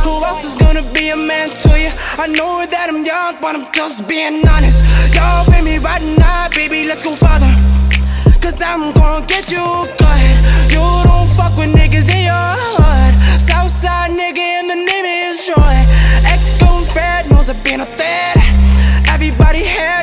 Who else is gonna be a man to you? I know that I'm young, but I'm just being honest. Y'all with me right now, baby, let's go further. Cause I'm gonna get you good. You don't fuck with niggas in your hood. Southside nigga, and the name is Joy. Ex girlfriend knows I've been a threat. Everybody here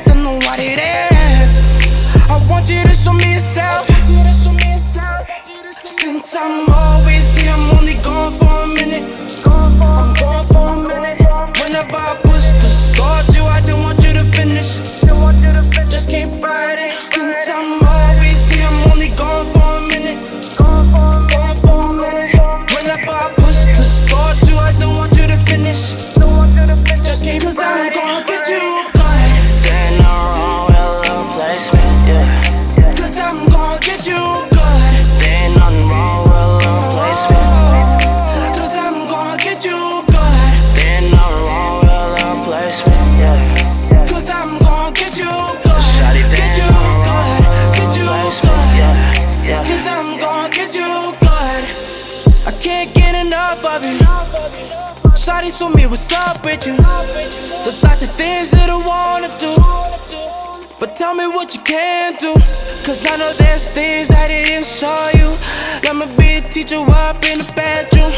enough of you. Shawty show me what's up with you. There's lots of things that I wanna do. But tell me what you can do. Cause I know there's things that I didn't show you. Let me be a teacher up in the bedroom.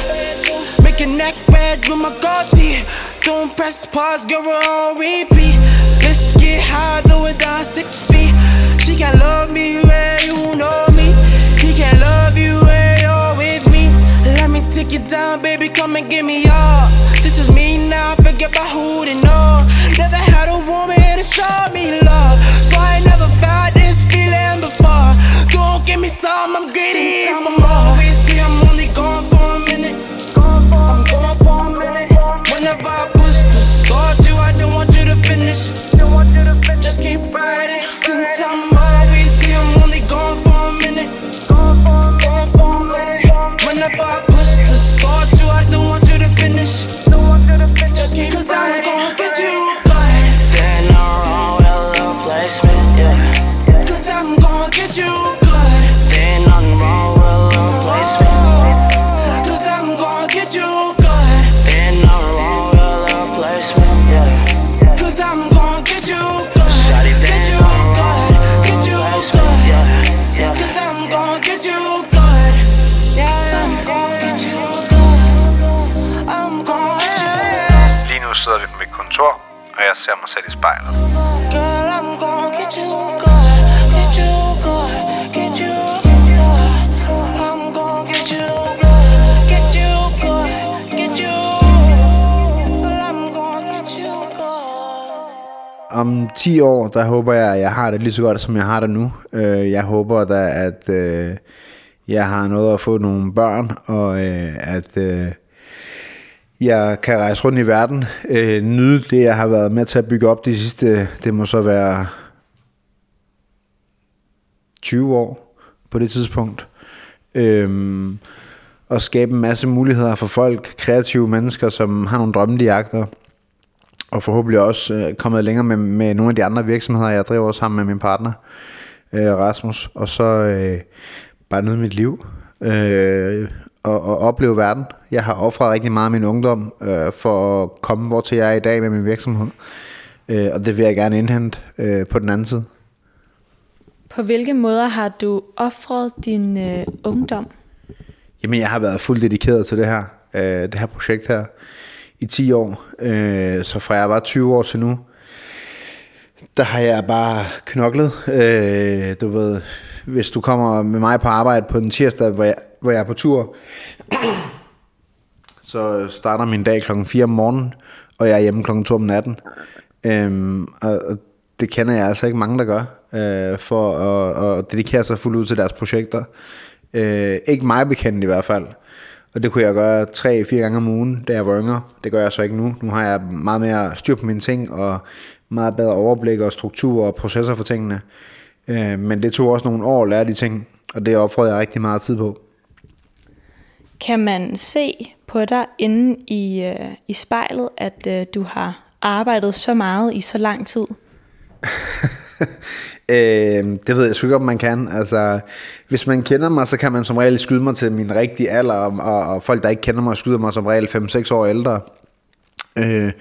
Make your neck red with my goatee. Don't press pause, girl, we're on repeat. Let's get high, do it down six feet. She can't love me where you know me. He can't love you down, baby, come and give me up. This is me now, forget about who they know. Never had a woman to show me love, og jeg ser mig selv i spejlet. Girl, I'm gonna get you good. Get you good. Get you good. I'm gonna get you good. Get you good. Get you. Girl, I'm gonna get you good. Om 10 år, der håber jeg, at jeg har det lige så godt, som jeg har det nu. Øh, Jeg håber da, at øh, jeg har noget at få nogle børn, og øh, at jeg kan rejse rundt i verden, øh, nyde det, jeg har været med til at bygge op de sidste, det må så være 20 år på det tidspunkt. Øhm, og skabe en masse muligheder for folk, kreative mennesker, som har nogle drømme, de jagter. Og forhåbentlig også øh, kommet længere med, med nogle af de andre virksomheder, jeg driver sammen med min partner, øh, Rasmus. Og så øh, bare nyde mit liv øh, og, og opleve verden. Jeg har offret rigtig meget af min ungdom øh, for at komme, hvor til jeg er i dag med min virksomhed. Øh, og det vil jeg gerne indhente øh, på den anden side. På hvilke måder har du offret din øh, ungdom? Jamen, jeg har været fuldt dedikeret til det her, øh, det her projekt her i 10 år. Øh, så fra jeg var 20 år til nu, der har jeg bare knoklet. Øh, du ved, hvis du kommer med mig på arbejde på en tirsdag, hvor jeg, hvor jeg er på tur, så starter min dag klokken 4 om morgenen, og jeg er hjemme klokken 2 om natten. Øhm, og, og det kender jeg altså ikke mange, der gør, øh, for at, at dedikere sig fuldt ud til deres projekter. Øh, ikke mig bekendt i hvert fald. Og det kunne jeg gøre tre-fire gange om ugen, da jeg var yngre. Det gør jeg så ikke nu. Nu har jeg meget mere styr på mine ting, og meget bedre overblik og struktur og processer for tingene. Øh, men det tog også nogle år at lære de ting, og det offrede jeg rigtig meget tid på. Kan man se på dig inde i, øh, i spejlet, at øh, du har arbejdet så meget i så lang tid? øh, det ved jeg sgu ikke, om man kan. Altså, hvis man kender mig, så kan man som regel skyde mig til min rigtige alder, og, og folk, der ikke kender mig, skyder mig som regel 5-6 år ældre. Øh,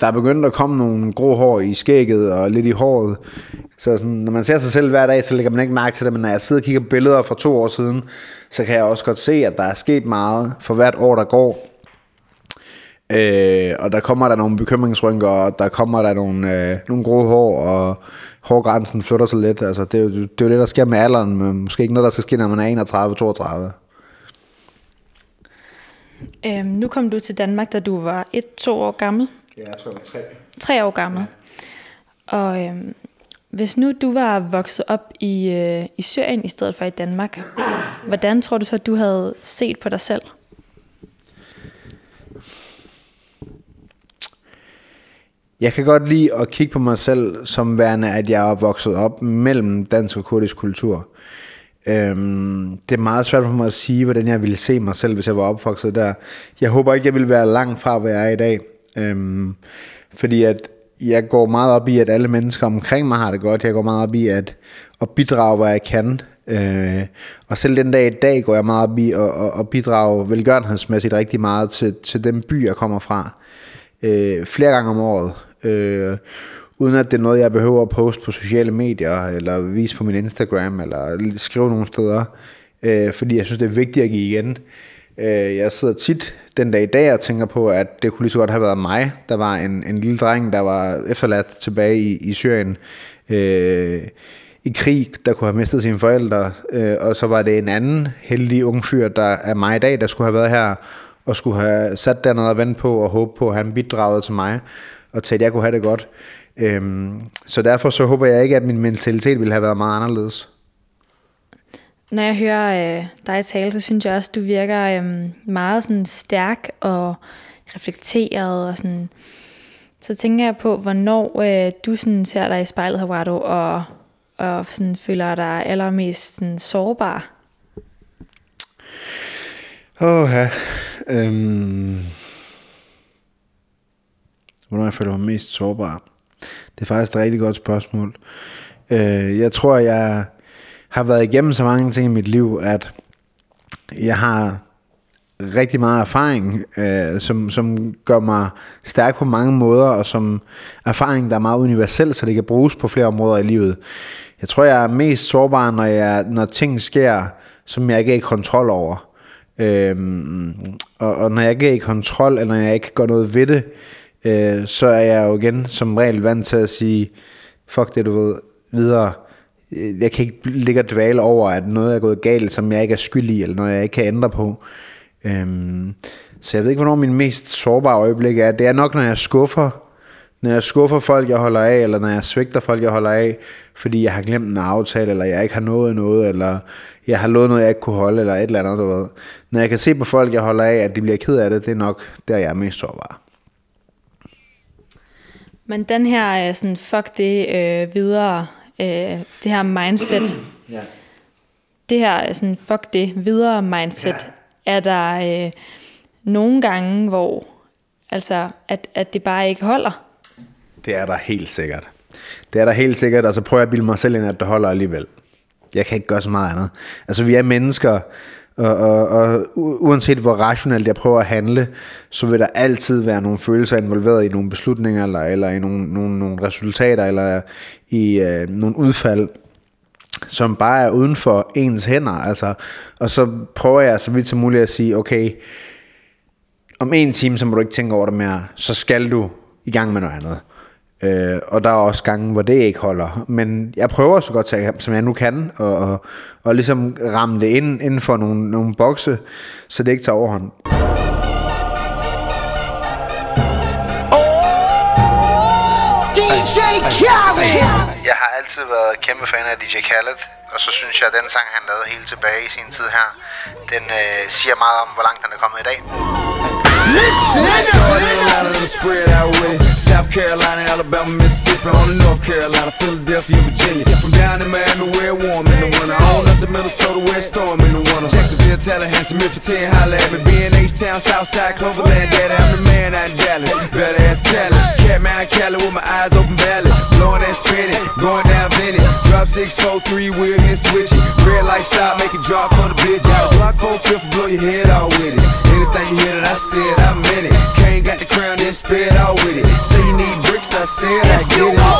der er begyndt at komme nogle grå hår i skægget og lidt i håret. Så sådan, når man ser sig selv hver dag, så lægger man ikke mærke til det, men når jeg sidder og kigger på billeder fra to år siden, så kan jeg også godt se, at der er sket meget for hvert år, der går. Øh, og der kommer der nogle bekymringsrynker, og der kommer der nogle, øh, nogle grå hår, og hårgrænsen flytter sig lidt. Altså, det, er jo, det er jo det, der sker med alderen, men måske ikke noget, der skal ske, når man er 31-32. Øhm, nu kom du til Danmark, da du var et-to år gammel. Ja, jeg tror, jeg var tre. Tre år gammel. Og øhm, hvis nu du var vokset op i, øh, i Syrien i stedet for i Danmark, hvordan tror du så, at du havde set på dig selv? Jeg kan godt lide at kigge på mig selv som værende, at jeg er vokset op mellem dansk og kurdisk kultur. Øhm, det er meget svært for mig at sige, hvordan jeg ville se mig selv, hvis jeg var opvokset der. Jeg håber ikke, jeg ville være langt fra, hvor jeg er i dag. Øhm, fordi at jeg går meget op i, at alle mennesker omkring mig har det godt. Jeg går meget op i at, at bidrage, hvor jeg kan. Øh, og selv den dag i dag går jeg meget op i at, at, at bidrage velgørenhedsmæssigt rigtig meget til, til den by, jeg kommer fra. Øh, flere gange om året. Øh, uden at det er noget, jeg behøver at poste på sociale medier, eller vise på min Instagram, eller skrive nogle steder. Øh, fordi jeg synes, det er vigtigt at give igen. Øh, jeg sidder tit den dag i dag og tænker på, at det kunne lige så godt have været mig, der var en, en lille dreng, der var efterladt tilbage i, i Syrien. Øh, i krig, der kunne have mistet sine forældre, øh, og så var det en anden heldig ung fyr, der er mig i dag, der skulle have været her og skulle have sat dernede og vente på og håbe på, at han bidragede til mig, og til at jeg kunne have det godt. Øhm, så derfor så håber jeg ikke, at min mentalitet ville have været meget anderledes. Når jeg hører øh, dig tale, så synes jeg også, du virker øh, meget sådan stærk og reflekteret. Og sådan. Så tænker jeg på, hvornår øh, du sådan ser dig i spejlet, Hawato, og, og sådan føler dig allermest sådan sårbar. Åh, ja. Øhm. Hvornår jeg føler mig mest sårbar? Det er faktisk et rigtig godt spørgsmål. Øh, jeg tror, jeg har været igennem så mange ting i mit liv, at jeg har rigtig meget erfaring, øh, som, som gør mig stærk på mange måder, og som erfaring, der er meget universel, så det kan bruges på flere områder i livet. Jeg tror, jeg er mest sårbar, når, jeg, når ting sker, som jeg ikke er i kontrol over. Øhm, og, og når jeg ikke er i kontrol, eller når jeg ikke gør noget ved det, øh, så er jeg jo igen som regel vant til at sige, fuck det, du ved, videre. Øh, jeg kan ikke ligge og dvale over, at noget er gået galt, som jeg ikke er skyld i, eller noget jeg ikke kan ændre på. Øhm, så jeg ved ikke, hvornår min mest sårbare øjeblik er. Det er nok, når jeg skuffer, når jeg skuffer folk, jeg holder af, eller når jeg svigter folk, jeg holder af, fordi jeg har glemt en aftale, eller jeg ikke har nået noget, eller jeg har lovet noget, jeg ikke kunne holde, eller et eller andet, du ved. Når jeg kan se på folk, jeg holder af, at de bliver ked af det, det er nok der, jeg er mest sårbar. Men den her øh, sådan, fuck det øh, videre, øh, det her mindset, ja. det her sådan, fuck det videre mindset, ja. er der øh, nogle gange, hvor altså, at, at det bare ikke holder? Det er der helt sikkert. Det er der helt sikkert, og så prøver jeg at bilde mig selv ind, at det holder alligevel. Jeg kan ikke gøre så meget andet. Altså, vi er mennesker, og, og, og uanset hvor rationelt jeg prøver at handle, så vil der altid være nogle følelser involveret i nogle beslutninger, eller, eller i nogle, nogle, nogle resultater, eller i øh, nogle udfald, som bare er uden for ens hænder. Altså, og så prøver jeg så vidt som muligt at sige, okay, om en time, så må du ikke tænke over det mere, så skal du i gang med noget andet. Øh, og der er også gange, hvor det ikke holder. Men jeg prøver så godt, som jeg nu kan, og, og, og ligesom ramme det ind inden for nogle, nogle bokse, så det ikke tager overhånd. DJ Khaled! Jeg har altid været kæmpe fan af DJ Khaled, og så synes jeg, at den sang, han lavede helt tilbage i sin tid her, den øh, siger meget om, hvor langt han er kommet i dag. Listen! spread out with it. South Carolina, Alabama, Mississippi, on the North Carolina, Philadelphia, Virginia. Down in Miami where it warm in the winter, on up to Minnesota where it storm in the winter. Jacksonville, Tallahassee, Memphis, 10, holla at me. B&H Town, Southside, Cloverland, Daddy, I'm the man out in Dallas. Better ass Cali, Catman Cali with my eyes open valley. Blowing that spinning, going down Vinny. Drop 6, 4, 3, wheel here switching. Red light stop, make it drop for the bitch. Out block 4, 5, blow your head off with it. Anything you hear that I said, I meant it. Kane got the crown, then spit out with it. Say you need bricks, I said I get it.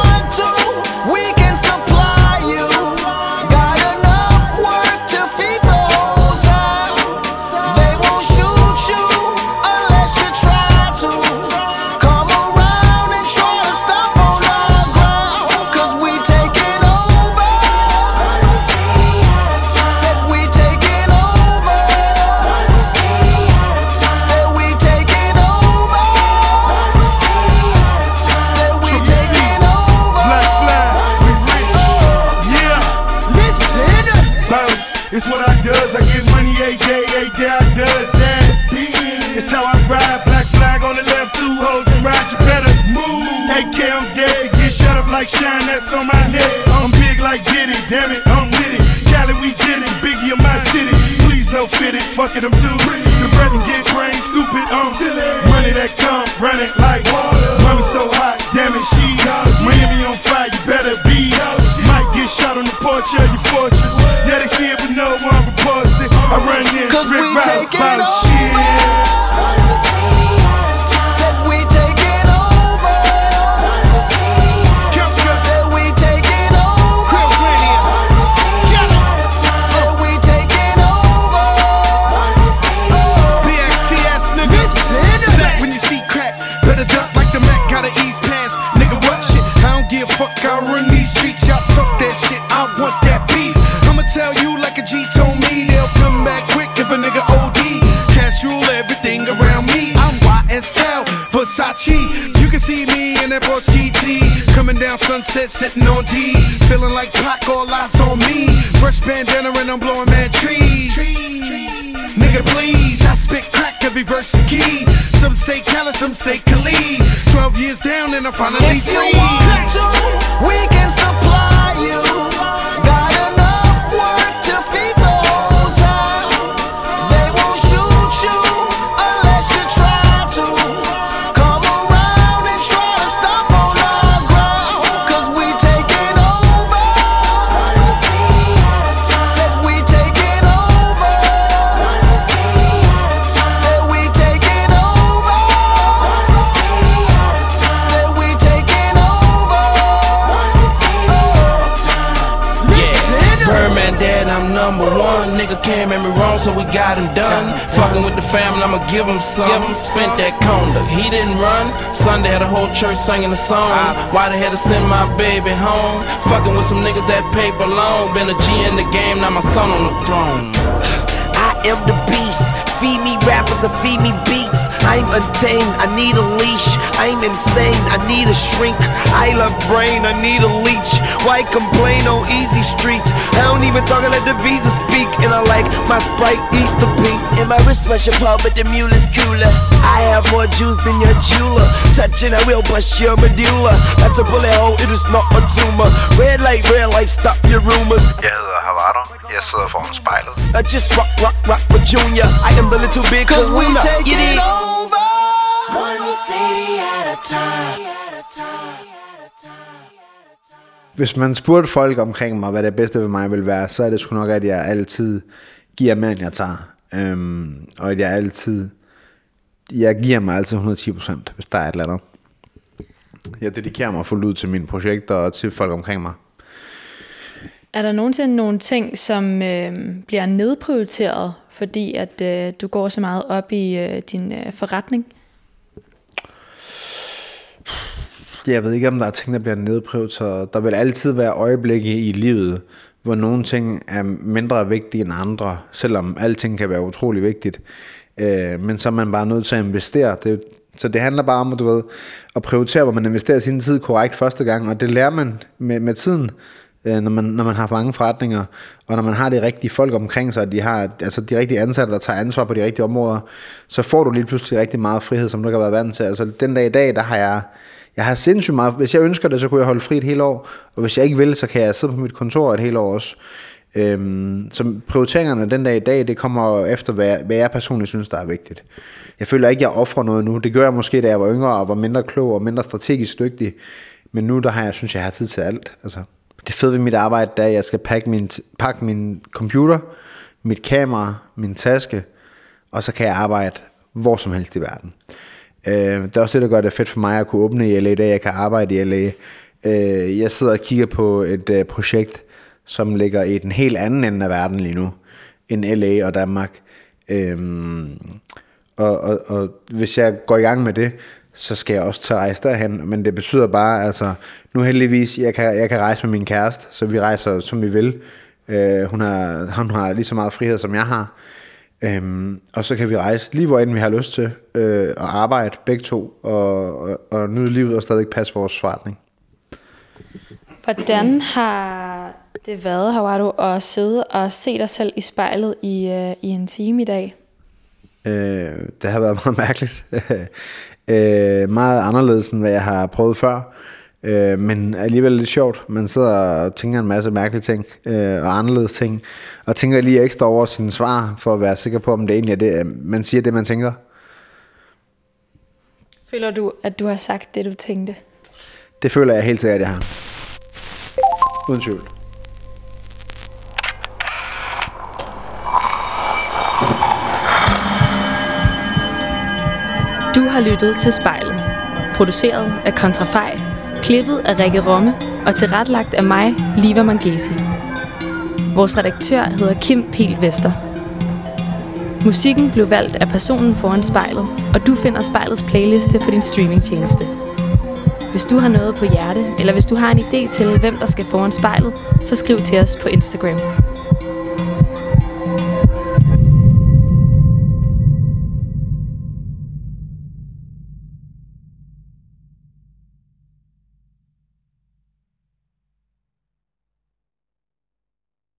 Fit it. Fuck it, I'm too. G told me, they'll come back quick if a nigga OD. Cash rule everything around Chi. You can see me in that Porsche GT. Coming down sunset, sitting on D. Feeling like Pac, all eyes on me. Fresh bandana and I'm blowing mad trees. Nigga, please, I spit crack every verse a key. Some say Khaled, some say Khalid. 12 years down and I'm finally If you want to, we can supply you. Got so we got him done. Fucking with the family, I'ma give him some. Spent that conda, he didn't run. Sunday had a whole church singing a song. Why they had to send my baby home? Fucking with some niggas that paper long. Been a G in the game, now my son on the throne. Am the beast. Feed me rappers and feed me beats. I'm untamed, I need a leash. I'm insane, I need a shrink. I love brain, I need a leech. Why complain on easy streets? I don't even talk, I let the visa speak. And I like my sprite Easter pink. And my wrist rush apart, but the mule is cooler. I have more juice than your jeweler. Touching, I will bust your medulla. That's a bullet hole, it is not a tumor. Red light, red light, stop your rumors. Hedder Havado. Jeg sidder foran spejlet. I just rock, rock, rock with Junior. I am the little big Cause we You dig? over. One city at a time. Hvis man spurgte folk omkring mig, hvad det bedste ved mig vil være, så er det sgu nok, at jeg altid giver mere, end jeg tager. Øhm, og at jeg altid... Jeg giver mig altid 110%, hvis der er et eller andet. Jeg dedikerer mig fuldt ud til mine projekter og til folk omkring mig. Er der nogensinde nogle ting, som øh, bliver nedprioriteret, fordi at øh, du går så meget op i øh, din øh, forretning? Jeg ved ikke, om der er ting, der bliver nedprioriteret. Der vil altid være øjeblikke i livet, hvor nogle ting er mindre vigtige end andre, selvom alting kan være utrolig vigtigt. Øh, men så er man bare nødt til at investere. Det, så det handler bare om, du ved, at prioritere, hvor man investerer sin tid korrekt første gang, og det lærer man med, med tiden, øh, når, man, når man har mange forretninger, og når man har de rigtige folk omkring sig, og de har altså de rigtige ansatte, der tager ansvar på de rigtige områder, så får du lige pludselig rigtig meget frihed, som du ikke har været vant til. Altså den dag i dag, der har jeg jeg har sindssygt meget, hvis jeg ønsker det, så kunne jeg holde fri et helt år, og hvis jeg ikke vil, så kan jeg sidde på mit kontor et helt år også. Øhm, så prioriteringerne den dag i dag, det kommer efter, hvad jeg, hvad jeg personligt synes, der er vigtigt. Jeg føler ikke, jeg offrer noget nu. Det gør jeg måske, da jeg var yngre og var mindre klog og mindre strategisk dygtig. Men nu, der har jeg, synes jeg har tid til alt. Altså, det fede ved mit arbejde, det er, at jeg skal pakke min, pakke min computer, mit kamera, min taske, og så kan jeg arbejde hvor som helst i verden. Øh, det er også det, der gør det fedt for mig at kunne åbne i LA, da jeg kan arbejde i LA. Øh, jeg sidder og kigger på et øh, projekt, som ligger i den helt anden ende af verden lige nu, end LA og Danmark. Øh, og, og, og hvis jeg går i gang med det, så skal jeg også tage rejse derhen, men det betyder bare, altså, nu heldigvis, jeg kan, jeg kan rejse med min kæreste, så vi rejser, som vi vil. Øh, hun, har, hun har lige så meget frihed, som jeg har. Øhm, og så kan vi rejse lige hvor end vi har lyst til, øh, og arbejde begge to, og, og, og nyde livet og stadig passe vores forretning. Hvordan har det været, Havado, at sidde og se dig selv i spejlet i, øh, i en time i dag? Øh, det har været meget mærkeligt. øh, meget anderledes, end hvad jeg har prøvet før. Øh, men alligevel lidt sjovt. Man sidder og tænker en masse mærkelige ting, øh, og anderledes ting, og tænker lige ekstra over sine svar, for at være sikker på, om det egentlig er det, øh, man siger det, man tænker. Føler du, at du har sagt det, du tænkte? Det føler jeg helt sikkert, at jeg har. Uden tvivl. Har lyttet til Spejlet. Produceret af Kontrafej, klippet af Rikke Romme og tilretlagt af mig, Liva Mangesi. Vores redaktør hedder Kim Pil Vester. Musikken blev valgt af personen foran spejlet, og du finder spejlets playliste på din streamingtjeneste. Hvis du har noget på hjerte, eller hvis du har en idé til, hvem der skal foran spejlet, så skriv til os på Instagram.